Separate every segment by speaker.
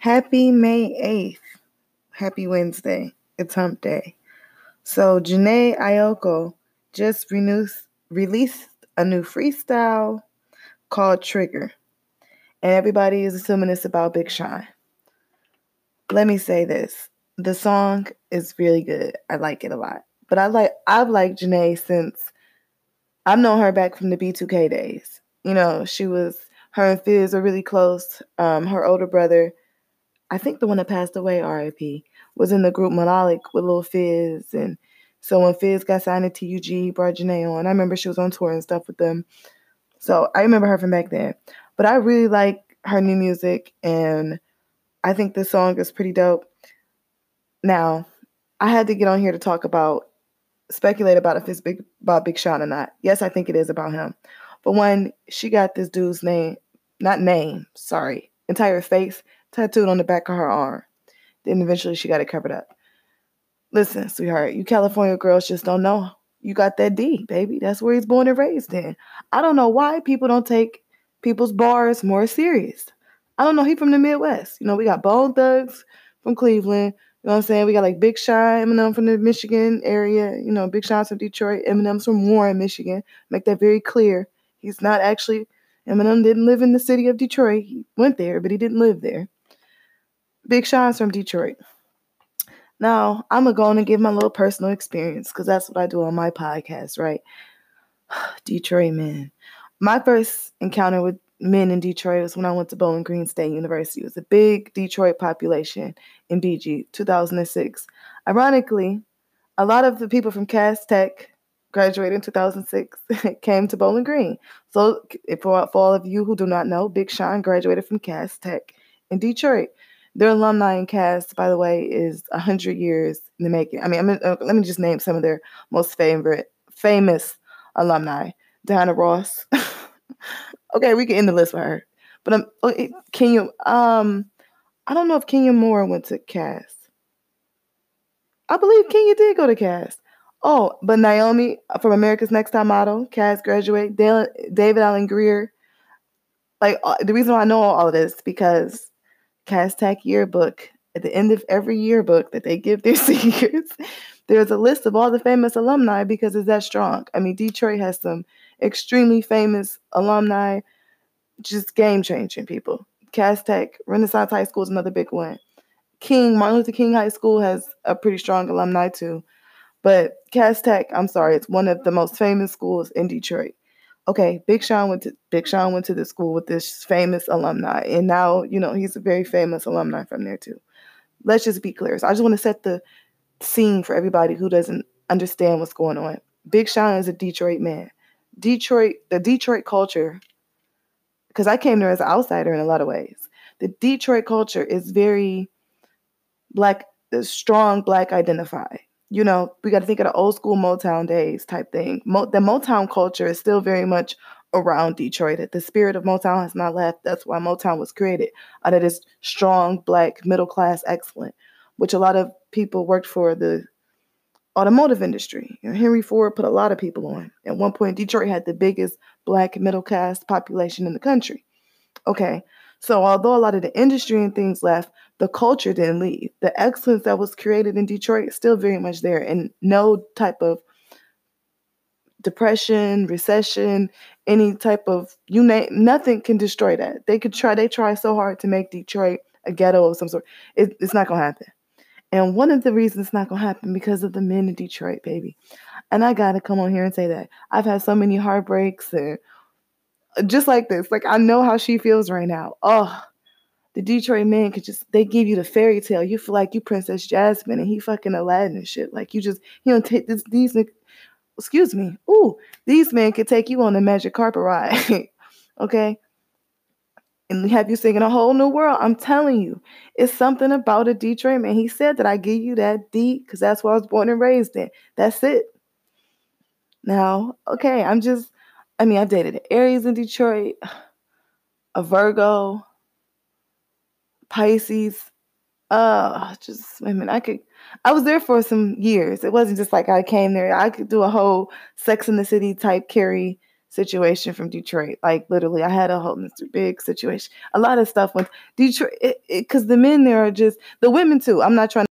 Speaker 1: Happy May 8th. Happy Wednesday. It's hump day. So, Jhené Aiko just renews, released a new freestyle called Trigger. And everybody is assuming it's about Big Sean. Let me say this. The song is really good. I like it a lot. But I like I've liked Jhené since I've known her back from the B2K days. You know, she was her and Fizz are really close. Um, her older brother, I think the one that passed away, RIP, was in the group Monolic with Lil Fizz. And so when Fizz got signed to TUG, he brought Jhené on. I remember she was on tour and stuff with them. So I remember her from back then. But I really like her new music and I think this song is pretty dope. Now, I had to get on here to talk about speculate about if it's big about Big Sean or not. Yes, I think it is about him. But when she got this dude's name, not name, sorry, entire face tattooed on the back of her arm. Then eventually she got it covered up. Listen, sweetheart, you California girls just don't know. You got that D, baby. That's where he's born and raised in. I don't know why people don't take people's bars more serious. I don't know. He from the Midwest. You know, we got Bone Thugs from Cleveland. You know what I'm saying? We got like Big Sean, Eminem from the Michigan area. You know, Big Sean's from Detroit. Eminem's from Warren, Michigan. Make that very clear. He's not actually, Eminem didn't live in the city of Detroit. He went there, but he didn't live there. Big Sean's from Detroit. Now, I'm going to go on and give my little personal experience because that's what I do on my podcast, right? Detroit, man. My first encounter with men in Detroit was when I went to Bowling Green State University. It was a big Detroit population in BG, 2006. Ironically, a lot of the people from Cass Tech graduated in 2006 came to Bowling Green. So, for, for all of you who do not know, Big Sean graduated from Cass Tech in Detroit. Their alumni and Cass, by the way, is 100 years in the making. I mean, I uh, let me just name some of their most favorite, famous alumni. Diana Ross. okay, we can end the list for her. But um, Kenya, um, I don't know if Kenya Moore went to Cass. I believe Kenya did go to Cass. Oh, but Naomi from America's Next Top Model, Cass graduate. David Alan Grier. Like uh, the reason why I know all of this because Cass Tech yearbook at the end of every yearbook that they give their seniors, there's a list of all the famous alumni because it's that strong. I mean, Detroit has some extremely famous alumni, just game changing people. Cass Tech, Renaissance High School is another big one. King, Martin Luther King High School has a pretty strong alumni too. But Cass Tech, I'm sorry, it's one of the most famous schools in Detroit. Okay, Big Sean went to Big Sean went to the school with this famous alumni, and now you know he's a very famous alumni from there too. Let's just be clear. So I just want to set the scene for everybody who doesn't understand what's going on. Big Sean is a Detroit man. Detroit, the Detroit culture, because I came there as an outsider in a lot of ways. The Detroit culture is very black, strong black identified. You know, we got to think of the old school Motown days type thing. Mo- the Motown culture is still very much around Detroit. The spirit of Motown has not left. That's why Motown was created out of this strong black middle class excellent, which a lot of people worked for the automotive industry. You know, Henry Ford put a lot of people on. At one point, Detroit had the biggest black middle class population in the country. Okay, so although a lot of the industry and things left, the culture didn't leave. The excellence that was created in Detroit is still very much there, and no type of depression, recession, any type of you name nothing can destroy that. They could try. They try so hard to make Detroit a ghetto of some sort. It, it's not gonna happen. And one of the reasons it's not gonna happen because of the men in Detroit, baby. And I gotta come on here and say that I've had so many heartbreaks and uh, just like this. Like I know how she feels right now. Oh, the Detroit men could just they give you the fairy tale. You feel like you Princess Jasmine and he fucking Aladdin and shit. Like you just he don't take this these excuse me. Ooh, these men could take you on a magic carpet ride. okay? And have you singing a whole new world. I'm telling you, it's something about a Detroit man. He said that I give you that D because that's where I was born and raised in. That's it. Now, okay, I'm just I mean, I've dated Aries in Detroit, a Virgo, Pisces. Uh, just I I could. I was there for some years. It wasn't just like I came there. I could do a whole Sex in the City type Carrie situation from Detroit. Like literally, I had a whole Mr. Big situation. A lot of stuff with Detroit because the men there are just the women too. I'm not trying to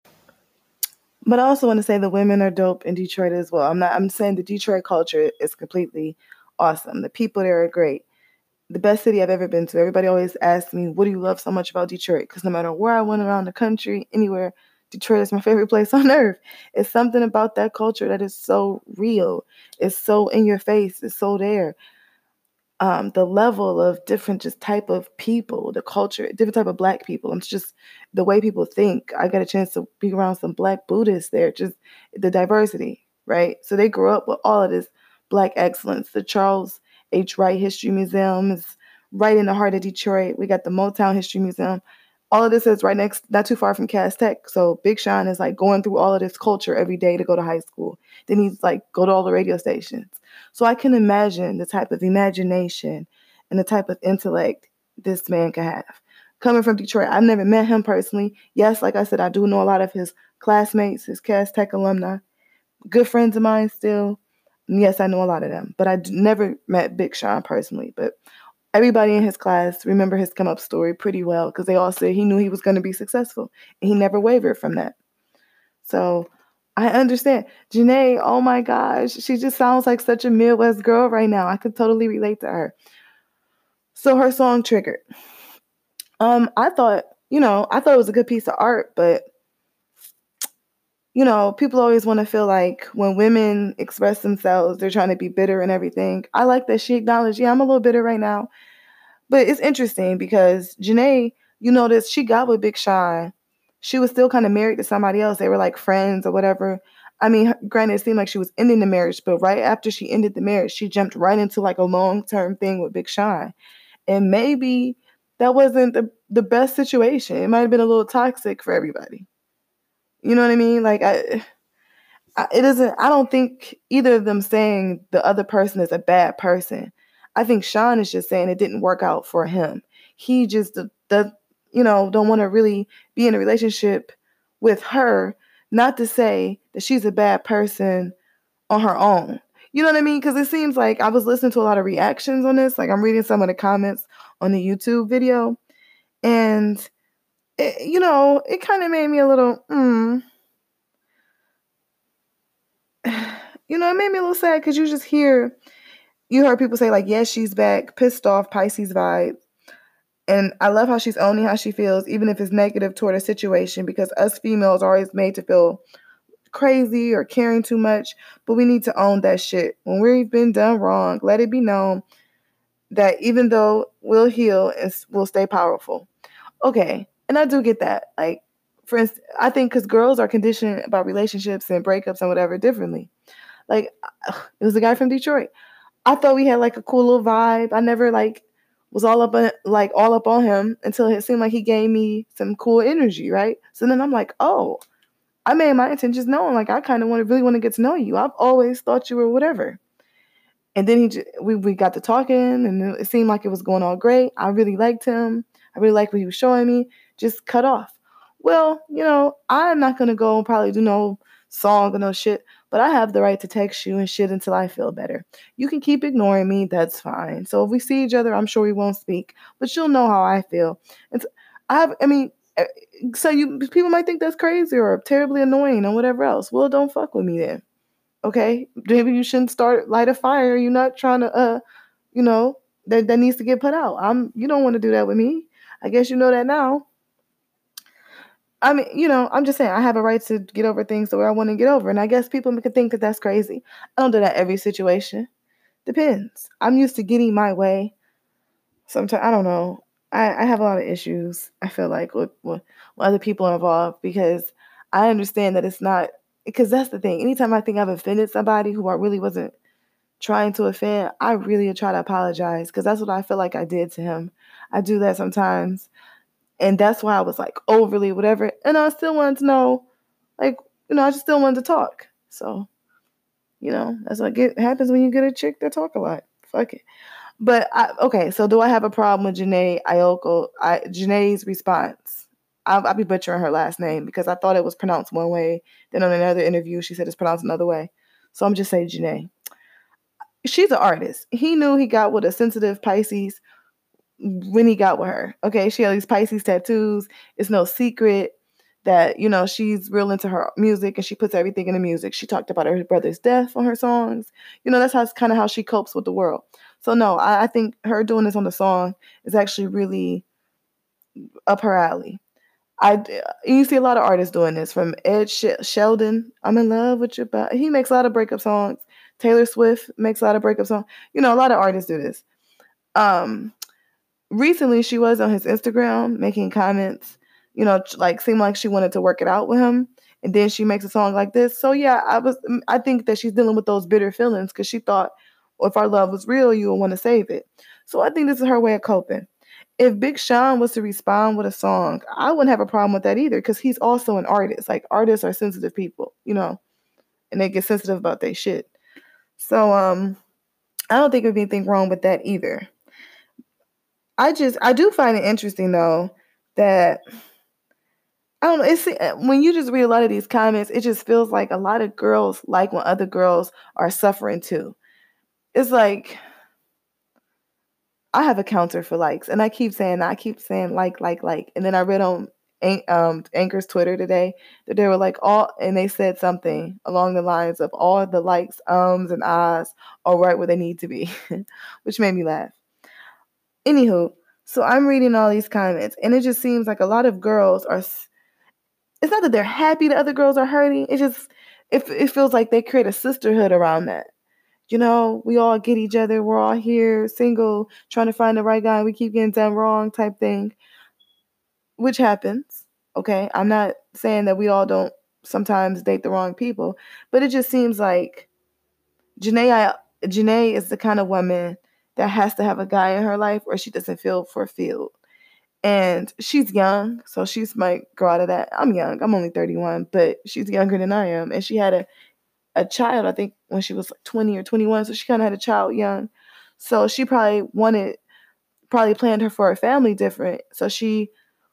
Speaker 1: but I also want to say the women are dope in Detroit as well. I'm not I'm saying the Detroit culture is completely awesome. The people there are great. The best city I've ever been to. Everybody always asks me, "What do you love so much about Detroit?" Because no matter where I went around the country, anywhere, Detroit is my favorite place on earth. It's something about that culture that is so real. It's so in your face. It's so there um, the level of different just type of people, the culture, different type of black people. It's just the way people think. I got a chance to be around some black Buddhists there, just the diversity, right? So they grew up with all of this black excellence. The Charles H. Wright History Museum is right in the heart of Detroit. We got the Motown History Museum. All of this is right next, not too far from Cass Tech. So Big Sean is like going through all of this culture every day to go to high school. Then he's like go to all the radio stations. So I can imagine the type of imagination and the type of intellect this man could have. Coming from Detroit, I've never met him personally. Yes, like I said, I do know a lot of his classmates, his Cass Tech alumni, good friends of mine still. Yes, I know a lot of them, but I never met Big Sean personally. But everybody in his class remember his come up story pretty well because they all said he knew he was going to be successful and he never wavered from that. So I understand. Jhené, oh my gosh, she just sounds like such a Midwest girl right now. I could totally relate to her. So her song triggered. Um, I thought, you know, I thought it was a good piece of art, but you know, people always want to feel like when women express themselves, they're trying to be bitter and everything. I like that she acknowledged, yeah, I'm a little bitter right now. But it's interesting because Jhené, you notice she got with Big Sean she was still kind of married to somebody else. They were like friends or whatever. I mean, granted, it seemed like she was ending the marriage, but right after she ended the marriage, she jumped right into like a long term thing with Big Sean. And maybe that wasn't the, the best situation. It might have been a little toxic for everybody. You know what I mean? Like, I, I, it isn't, I don't think either of them saying the other person is a bad person. I think Sean is just saying it didn't work out for him. He just does, you know, don't want to really be in a relationship with her, not to say that she's a bad person on her own. You know what I mean? Because it seems like I was listening to a lot of reactions on this. Like I'm reading some of the comments on the YouTube video, and it, you know, it kind of made me a little, mm, you know, it made me a little sad because you just hear, you heard people say like, "Yes, she's back," pissed off, Pisces vibe, and I love how she's owning how she feels, even if it's negative toward a situation, because us females are always made to feel crazy or caring too much. But we need to own that shit. When we've been done wrong, let it be known that even though we'll heal and we'll stay powerful. Okay. And I do get that. Like, for instance, I think because girls are conditioned about relationships and breakups and whatever differently. Like, it was a guy from Detroit. I thought we had like a cool little vibe. I never like was all up on, like all up on him until it seemed like he gave me some cool energy, right? So then I'm like, oh, I made my intentions known. Like I kind of want to really want to get to know you. I've always thought you were whatever. And then he we we got to talking, and it seemed like it was going all great. I really liked him. I really liked what he was showing me. Just cut off. Well, you know, I'm not gonna go and probably do no song or no shit but I have the right to text you and shit until I feel better. You can keep ignoring me, that's fine. So if we see each other, I'm sure we won't speak, but you'll know how I feel. And so I have, I mean, eh, so you people might think that's crazy or terribly annoying or whatever else. Well, don't fuck with me then. Okay? Maybe you shouldn't start light a fire. You're not trying to uh, you know, that, that needs to get put out. I'm you don't want to do that with me. I guess you know that now. I mean, you know, I'm just saying I have a right to get over things the way I want to get over. And I guess people could think that that's crazy. I don't do that every situation. Depends. I'm used to getting my way. Sometimes, I don't know. I, I have a lot of issues, I feel like, with, with, with other people involved because I understand that it's not, because that's the thing. Anytime I think I've offended somebody who I really wasn't trying to offend, I really try to apologize because that's what I feel like I did to him. I do that sometimes and that's why I was like overly whatever. And I still wanted to know, like, you know, I just still wanted to talk. So, you know, that's what get happens when you get a chick that talk a lot. Fuck it. But I, okay, so do I have a problem with Jhené Ayoko? I Jhené's response. I'll, I'll, be butchering her last name because I thought it was pronounced one way. Then on another interview, she said it's pronounced another way. So I'm just saying Jhené. she's an artist. He knew he got with a sensitive Pisces when he got with her. Okay, she had these Pisces tattoos. It's no secret that you know she's real into her music and she puts everything in the music. She talked about her brother's death on her songs. You know that's how kind of how she copes with the world. So no, I, I, think her doing this on the song is actually really up her alley. I you see a lot of artists doing this from Ed Sh- Sheldon. I'm in love with your but he makes a lot of breakup songs. Taylor Swift makes a lot of breakup songs. You know, a lot of artists do this. Um, recently she was on his Instagram making comments you know, like seemed like she wanted to work it out with him. And then she makes a song like this. So yeah, I was mm, I think that she's dealing with those bitter feelings because she thought well, if our love was real, you would want to save it. So I think this is her way of coping. If Big Sean was to respond with a song, I wouldn't have a problem with that either because he's also an artist. Like artists are sensitive people, you know, and they get sensitive about their shit. So um I don't think there'd be anything wrong with that either. I just I do find it interesting though that I don't know. It's uh, when you just read a lot of these comments, it just feels like a lot of girls like when other girls are suffering too. It's like I have a counter for likes, and I keep saying I keep saying like, like, like, and then I read on um, Anchor's Twitter today that they were like all, and they said something along the lines of all the likes, ums, and ahs are right where they need to be, which made me laugh. Anywho, so I'm reading all these comments, and it just seems like a lot of girls are it's not that they're happy the other girls are hurting. It just it, it feels like they create a sisterhood around that. You know, we all get each other. We're all here, single, trying to find the right guy. We keep getting done wrong, type thing, which happens. Okay, I'm not saying that we all don't sometimes date the wrong people, but it just seems like Jhené, I, Jhené is the kind of woman that has to have a guy in her life or she doesn't feel fulfilled and she's young, so she's might grow out of that. I'm young, I'm only 31, but she's younger than I am, and she had a a child, I think, when she was like 20 or 21, so she kind of had a child young, so she probably wanted, probably planned her for a family different, so she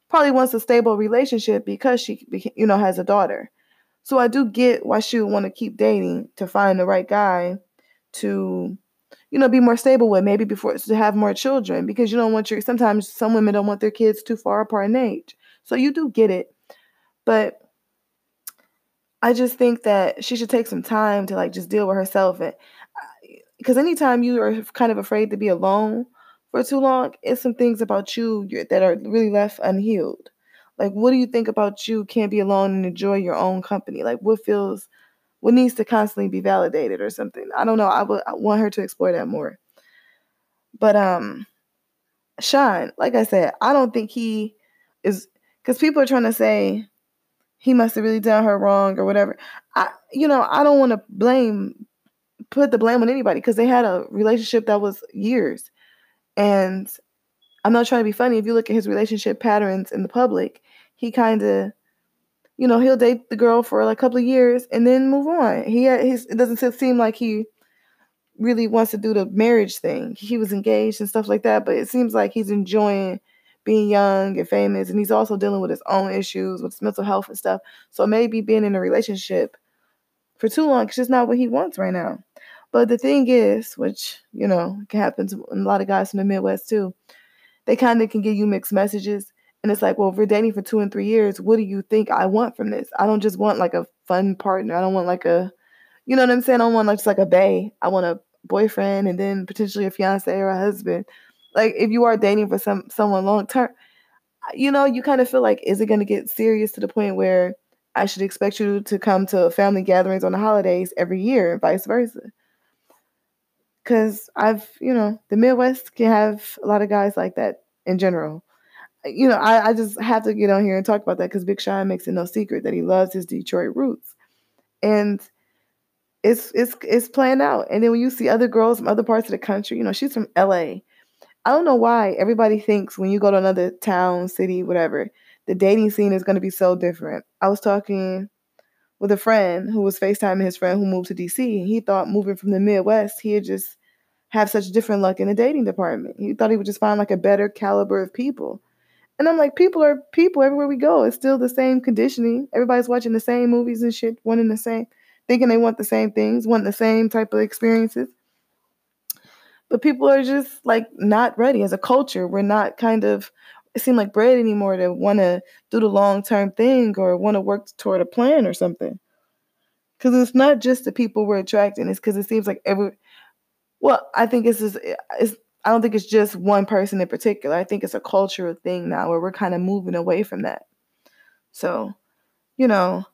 Speaker 1: probably wants a stable relationship because she, you know, has a daughter. So I do get why she would want to keep dating to find the right guy to you know, be more stable with maybe before to have more children because you don't want your sometimes some women don't want their kids too far apart in age. So you do get it. But I just think that she should take some time to like just deal with herself and uh, because anytime you are kind of afraid to be alone for too long, it's some things about you that are really left unhealed. Like, what do you think about you can't be alone and enjoy your own company? Like, what feels what needs to constantly be validated or something. I don't know. I would I want her to explore that more. But um Sean, like I said, I don't think he is because people are trying to say he must have really done her wrong or whatever. I you know, I don't want to blame put the blame on anybody because they had a relationship that was years. And I'm not trying to be funny. If you look at his relationship patterns in the public, he kind of you know, he'll date the girl for like a couple of years and then move on. He he's, it doesn't seem like he really wants to do the marriage thing. He was engaged and stuff like that, but it seems like he's enjoying being young and famous, and he's also dealing with his own issues with his mental health and stuff. So maybe being in a relationship for too long is just not what he wants right now. But the thing is, which you know can happen to a lot of guys from the Midwest too, they kind of can give you mixed messages. And it's like, well, if we're dating for two and three years, what do you think I want from this? I don't just want like a fun partner. I don't want like a, you know what I'm saying? I don't want like just like a bae. I want a boyfriend and then potentially a fiance or a husband. Like if you are dating for some someone long term, you know, you kind of feel like, is it going to get serious to the point where I should expect you to come to family gatherings on the holidays every year and vice versa? Because I've, you know, the Midwest can have a lot of guys like that in general you know, I, I just have to get on here and talk about that because Big Sean makes it no secret that he loves his Detroit roots, and it's it's it's playing out. And then when you see other girls from other parts of the country, you know, she's from L.A. I don't know why everybody thinks when you go to another town, city, whatever, the dating scene is going to be so different. I was talking with a friend who was FaceTiming his friend who moved to DC, and he thought moving from the Midwest, he'd just have such different luck in the dating department. He thought he would just find like a better caliber of people. And I'm like, people are people everywhere we go. It's still the same conditioning. Everybody's watching the same movies and shit, wanting the same, thinking they want the same things, wanting the same type of experiences. But people are just like not ready as a culture. We're not kind of it seem like bred anymore to want to do the long term thing or want to work toward a plan or something. Because it's not just the people we're attracting. It's because it seems like every. Well, I think it's just it's. I don't think it's just one person in particular. I think it's a cultural thing now where we're kind of moving away from that. So, you know,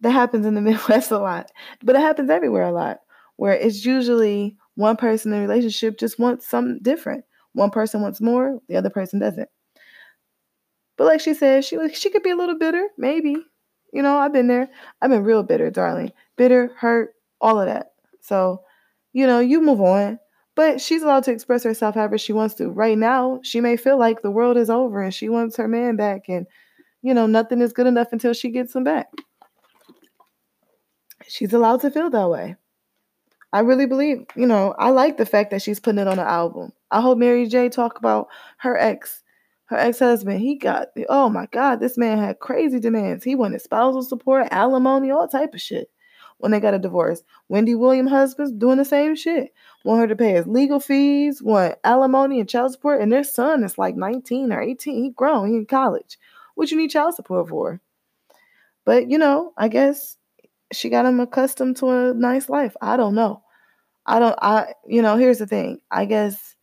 Speaker 1: that happens in the Midwest a lot, but it happens everywhere a lot. Where it's usually one person in a relationship just wants something different. One person wants more, the other person doesn't. But like she said, she she could be a little bitter, maybe. You know, I've been there. I've been real bitter, darling. Bitter, hurt, all of that. So, you know, you move on. But she's allowed to express herself however she wants to. Right now, she may feel like the world is over and she wants her man back and you know, nothing is good enough until she gets him back. She's allowed to feel that way. I really believe, you know, I like the fact that she's putting it on an album. I hope Mary J talk about her ex, her ex-husband. He got oh my God, this man had crazy demands. He wanted spousal support, alimony, all type of shit. When they got a divorce, Wendy Williams' husband's doing the same shit. Want her to pay his legal fees, want alimony and child support, and their son is like 19 or 18. He grown, he in college. What you need child support for? But you know, I guess she got him accustomed to a nice life. I don't know. I don't I you know, here's the thing. I guess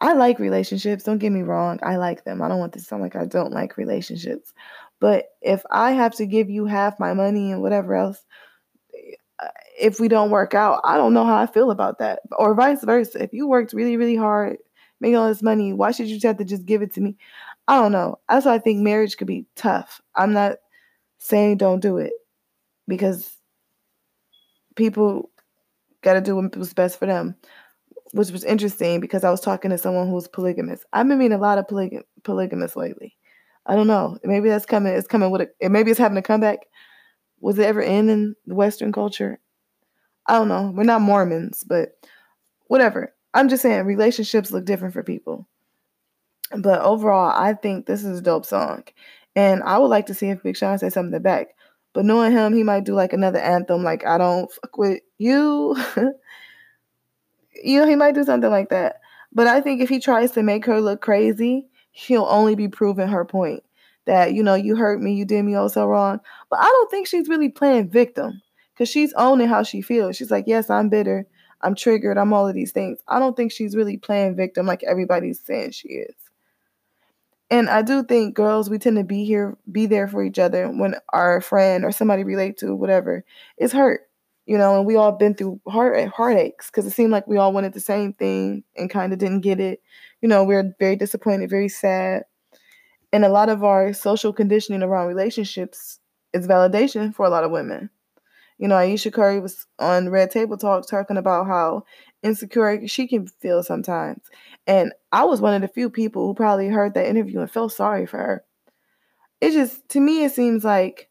Speaker 1: I like relationships. Don't get me wrong. I like them. I don't want to sound like I don't like relationships. But if I have to give you half my money and whatever else, if we don't work out, I don't know how I feel about that. Or vice versa. If you worked really, really hard, making all this money, why should you have to just give it to me? I don't know. That's why I think marriage could be tough. I'm not saying don't do it because people got to do what's best for them, which was interesting because I was talking to someone who's polygamous. I've been meeting a lot of polyg- polygamists lately. I don't know. Maybe that's coming. It's coming with it. Maybe it's having a comeback. Was it ever in in the Western culture? I don't know. We're not Mormons, but whatever. I'm just saying relationships look different for people. But overall, I think this is a dope song. And I would like to see if Big Sean say something back. But knowing him, he might do like another anthem, like I don't fuck with you. you know, he might do something like that. But I think if he tries to make her look crazy, he'll only be proving her point that, you know, you hurt me, you did me oh so wrong. But I don't think she's really playing victim because she's owning how she feels. She's like, yes, I'm bitter. I'm triggered. I'm all of these things. I don't think she's really playing victim like everybody's saying she is. And I do think girls, we tend to be here, be there for each other when our friend or somebody relate to whatever is hurt, you know, and we all been through heart heartaches because it seemed like we all wanted the same thing and kind of didn't get it. You know, we're very disappointed, very sad. And a lot of our social conditioning around relationships is validation for a lot of women. You know, Ayesha Curry was on Red Table Talk talking about how insecure she can feel sometimes. And I was one of the few people who probably heard that interview and felt sorry for her. It just, to me, it seems like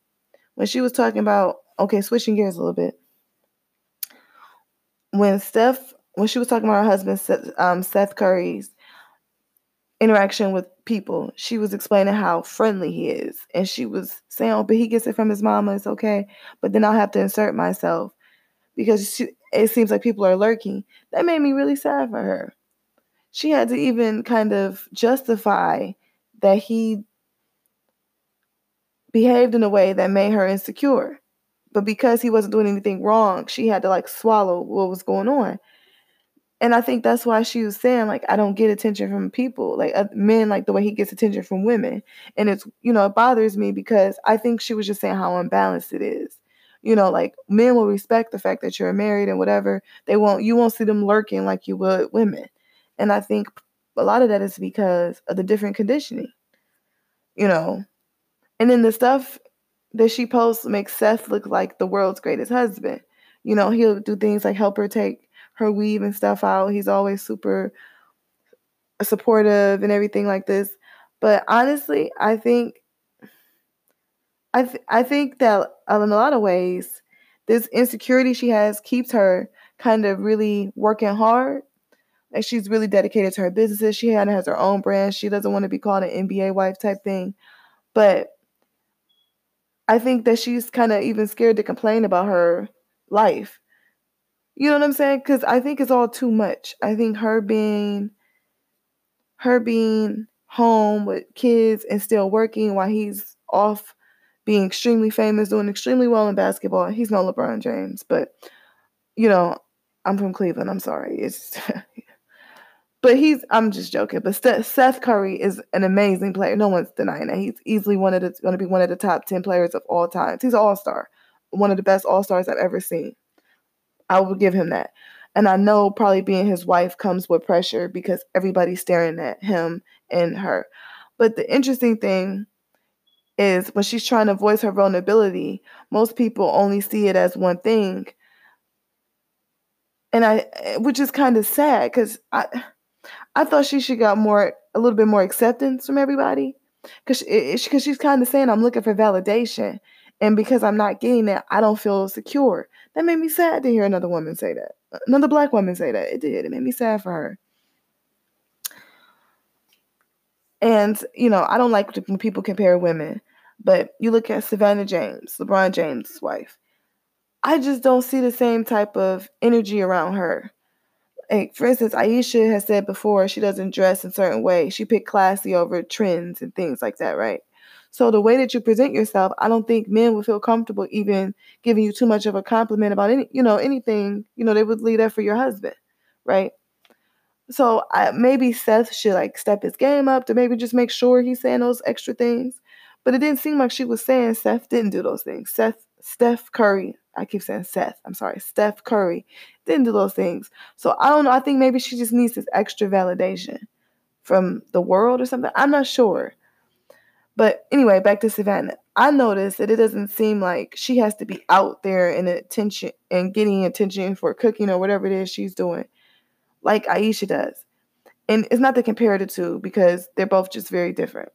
Speaker 1: when she was talking about, okay, switching gears a little bit. When Steph, when she was talking about her husband, Seth, um, Seth Curry's interaction with people, she was explaining how friendly he is. And she was saying, oh, but he gets it from his mama, it's okay. But then I'll have to insert myself because she, it seems like people are lurking. That made me really sad for her. She had to even kind of justify that he behaved in a way that made her insecure. But because he wasn't doing anything wrong, she had to like swallow what was going on. And I think that's why she was saying, like, I don't get attention from people, like uh, men, like the way he gets attention from women. And it's, you know, it bothers me because I think she was just saying how unbalanced it is you know, like men will respect the fact that you're married and whatever. They won't you won't see them lurking like you would women. And I think a lot of that is because of the different conditioning. You know. And then the stuff that she posts makes Seth look like the world's greatest husband. You know, he'll do things like help her take her weave and stuff out. He's always super supportive and everything like this. But honestly, I think I th- I think that um, in a lot of ways, this insecurity she has keeps her kind of really working hard. Like she's really dedicated to her businesses. She kind of has her own brand. She doesn't want to be called an NBA wife type thing. But I think that she's kind of even scared to complain about her life You know what I'm saying? Because I think it's all too much. I think her being her being home with kids and still working while he's off being extremely famous, doing extremely well in basketball. He's no LeBron James, but you know, I'm from Cleveland. I'm sorry. It's but he's I'm just joking. But Seth Curry is an amazing player. No one's denying that. He's easily one of the going to be one of the top 10 players of all times. He's an all-star. One of the best all-stars I've ever seen. I will give him that. And I know probably being his wife comes with pressure because everybody's staring at him and her. But the interesting thing is when she's trying to voice her vulnerability, most people only see it as one thing. And I which is kind of sad cuz I I thought she should got more a little bit more acceptance from everybody cuz she, cuz she's kind of saying I'm looking for validation and because I'm not getting it, I don't feel secure. That made me sad to hear another woman say that. Another black woman say that. It did. It made me sad for her. And, you know, I don't like when people compare women, but you look at Savannah James, LeBron James' wife. I just don't see the same type of energy around her. Like, for instance, Ayesha has said before she doesn't dress in certain way. She picked classy over trends and things like that, right? So the way that you present yourself, I don't think men would feel comfortable even giving you too much of a compliment about any, you know, anything. You know, they would leave that for your husband, right? So I, maybe Seth should like step his game up to maybe just make sure he's saying those extra things. But it didn't seem like she was saying Seth didn't do those things. Seth, Steph Curry, I keep saying Seth. I'm sorry, Steph Curry didn't do those things. So I don't know. I think maybe she just needs this extra validation from the world or something. I'm not sure. But anyway, back to Savannah. I noticed that it doesn't seem like she has to be out there in attention and getting attention for cooking or whatever it is she's doing like Ayesha does. And it's not to compare the two because they're both just very different.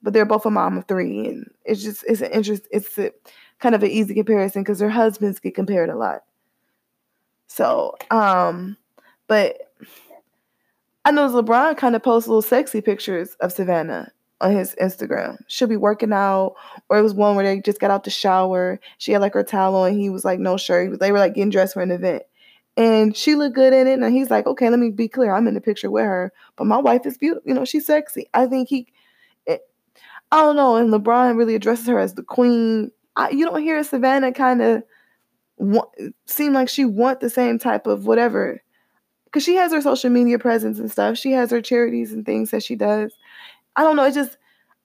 Speaker 1: But they're both a mom of three, and it's just it's an interest. It's a, kind of an easy comparison because their husbands get compared a lot. So, um, but I know LeBron kind of posts little sexy pictures of Savannah on his Instagram. She'll be working out, or it was one where they just got out the shower. She had like her towel on. He was like no shirt. They were like getting dressed for an event and she looked good in it. And he's like, okay, let me be clear. I'm in the picture with her, but my wife is beautiful. You know, she's sexy. I think he, it, I don't know. And LeBron really addresses her as the queen. I, you don't hear Savannah kind of seem like she want the same type of whatever, because she has her social media presence and stuff. She has her charities and things that she does. I don't know. It just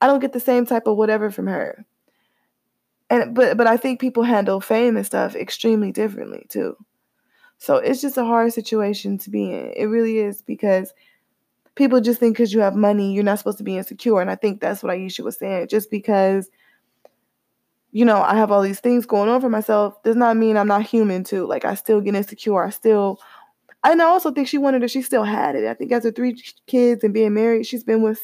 Speaker 1: I don't get the same type of whatever from her. And but but I think people handle fame and stuff extremely differently too. So it's just a hard situation to be in. It really is because people just think because you have money, you're not supposed to be insecure. And I think that's what Ayesha was saying. Just because, you know, I have all these things going on for myself does not mean I'm not human too. Like I still get insecure. I still and I also think she wanted if she still had it. I think after three kids and being married, she's been with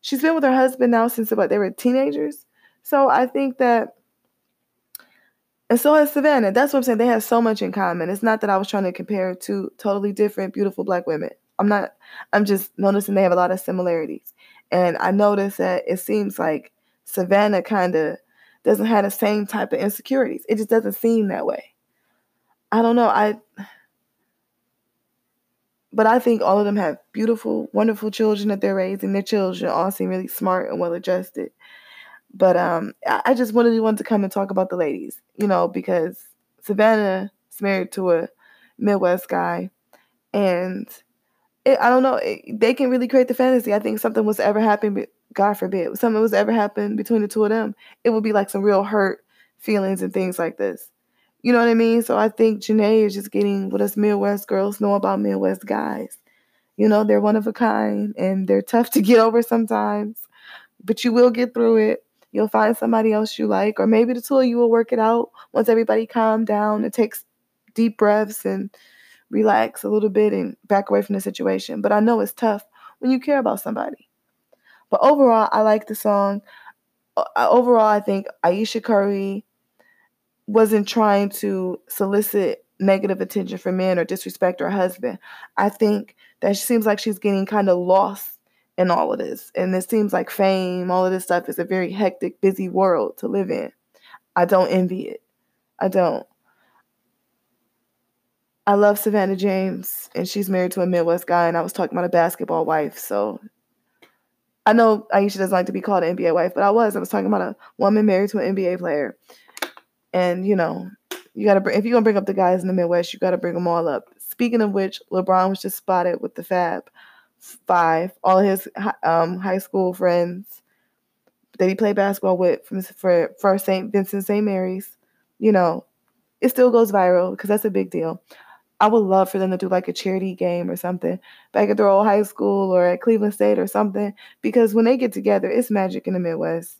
Speaker 1: she's been with her husband now since about they were teenagers. So I think that and so has Savannah. That's what I'm saying. They have so much in common. It's not that I was trying to compare two totally different, beautiful black women. I'm not, I'm just noticing they have a lot of similarities. And I noticed that it seems like Savannah kind of doesn't have the same type of insecurities. It just doesn't seem that way. I don't know. I, but I think all of them have beautiful, wonderful children that they're raising. Their children all seem really smart and well adjusted. But um, I just really wanted to come and talk about the ladies, you know, because Savannah is married to a Midwest guy, and it, I don't know, it, they can really create the fantasy. I think something was ever happen, God forbid, something was ever happen between the two of them, it would be like some real hurt feelings and things like this. You know what I mean? So I think Jhené is just getting what us Midwest girls know about Midwest guys. You know, they're one of a kind and they're tough to get over sometimes, but you will get through it. You'll find somebody else you like, or maybe the two of you will work it out once everybody calm down and takes deep breaths and relax a little bit and back away from the situation. But I know it's tough when you care about somebody. But overall, I like the song. Uh, overall, I think Ayesha Curry wasn't trying to solicit negative attention from men or disrespect her husband. I think that she seems like she's getting kind of lost in all of this. And it seems like fame, all of this stuff is a very hectic, busy world to live in. I don't envy it. I don't. I love Savannah James, and she's married to a Midwest guy, and I was talking about a basketball wife. So I know Ayesha doesn't like to be called an NBA wife, but I was. I was talking about a woman married to an NBA player. And, you know, you got to bring, if you're to bring up the guys in the Midwest, you got to bring them all up. Speaking of which, LeBron was just spotted with the Fab Five, all his um, high school friends that he played basketball with from for, for St. Vincent St. Mary's. You know, it still goes viral because that's a big deal. I would love for them to do like a charity game or something back at their old high school or at Cleveland State or something because when they get together, it's magic in the Midwest.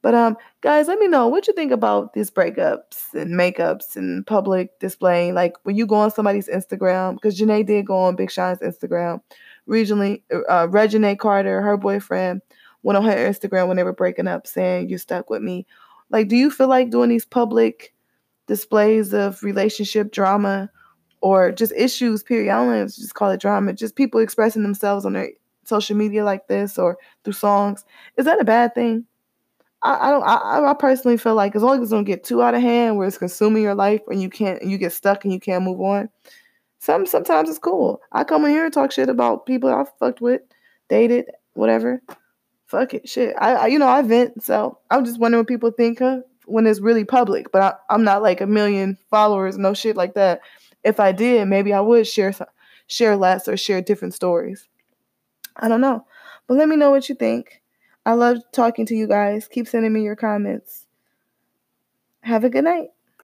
Speaker 1: But um, guys, let me know what you think about these breakups and makeups and public displaying. Like when you go on somebody's Instagram, because Jhené did go on Big Sean's Instagram. Regionally, uh, Reginae Carter, her boyfriend, went on her Instagram when they were breaking up, saying "You stuck with me." Like, do you feel like doing these public displays of relationship drama or just issues, period. I don't just call it drama. Just people expressing themselves on their social media like this or through songs. Is that a bad thing? I, I don't. I, I personally feel like as long as it don't get too out of hand, where it's consuming your life and you can't, you get stuck and you can't move on. Some sometimes it's cool. I come in here and talk shit about people I fucked with, dated, whatever. Fuck it, shit. I, I you know I vent, so I'm just wondering what people think huh, when it's really public. But I, I'm not like a million followers, no shit like that if I did, maybe I would share share less or share different stories. I don't know. But let me know what you think. I love talking to you guys. Keep sending me your comments. Have a good night.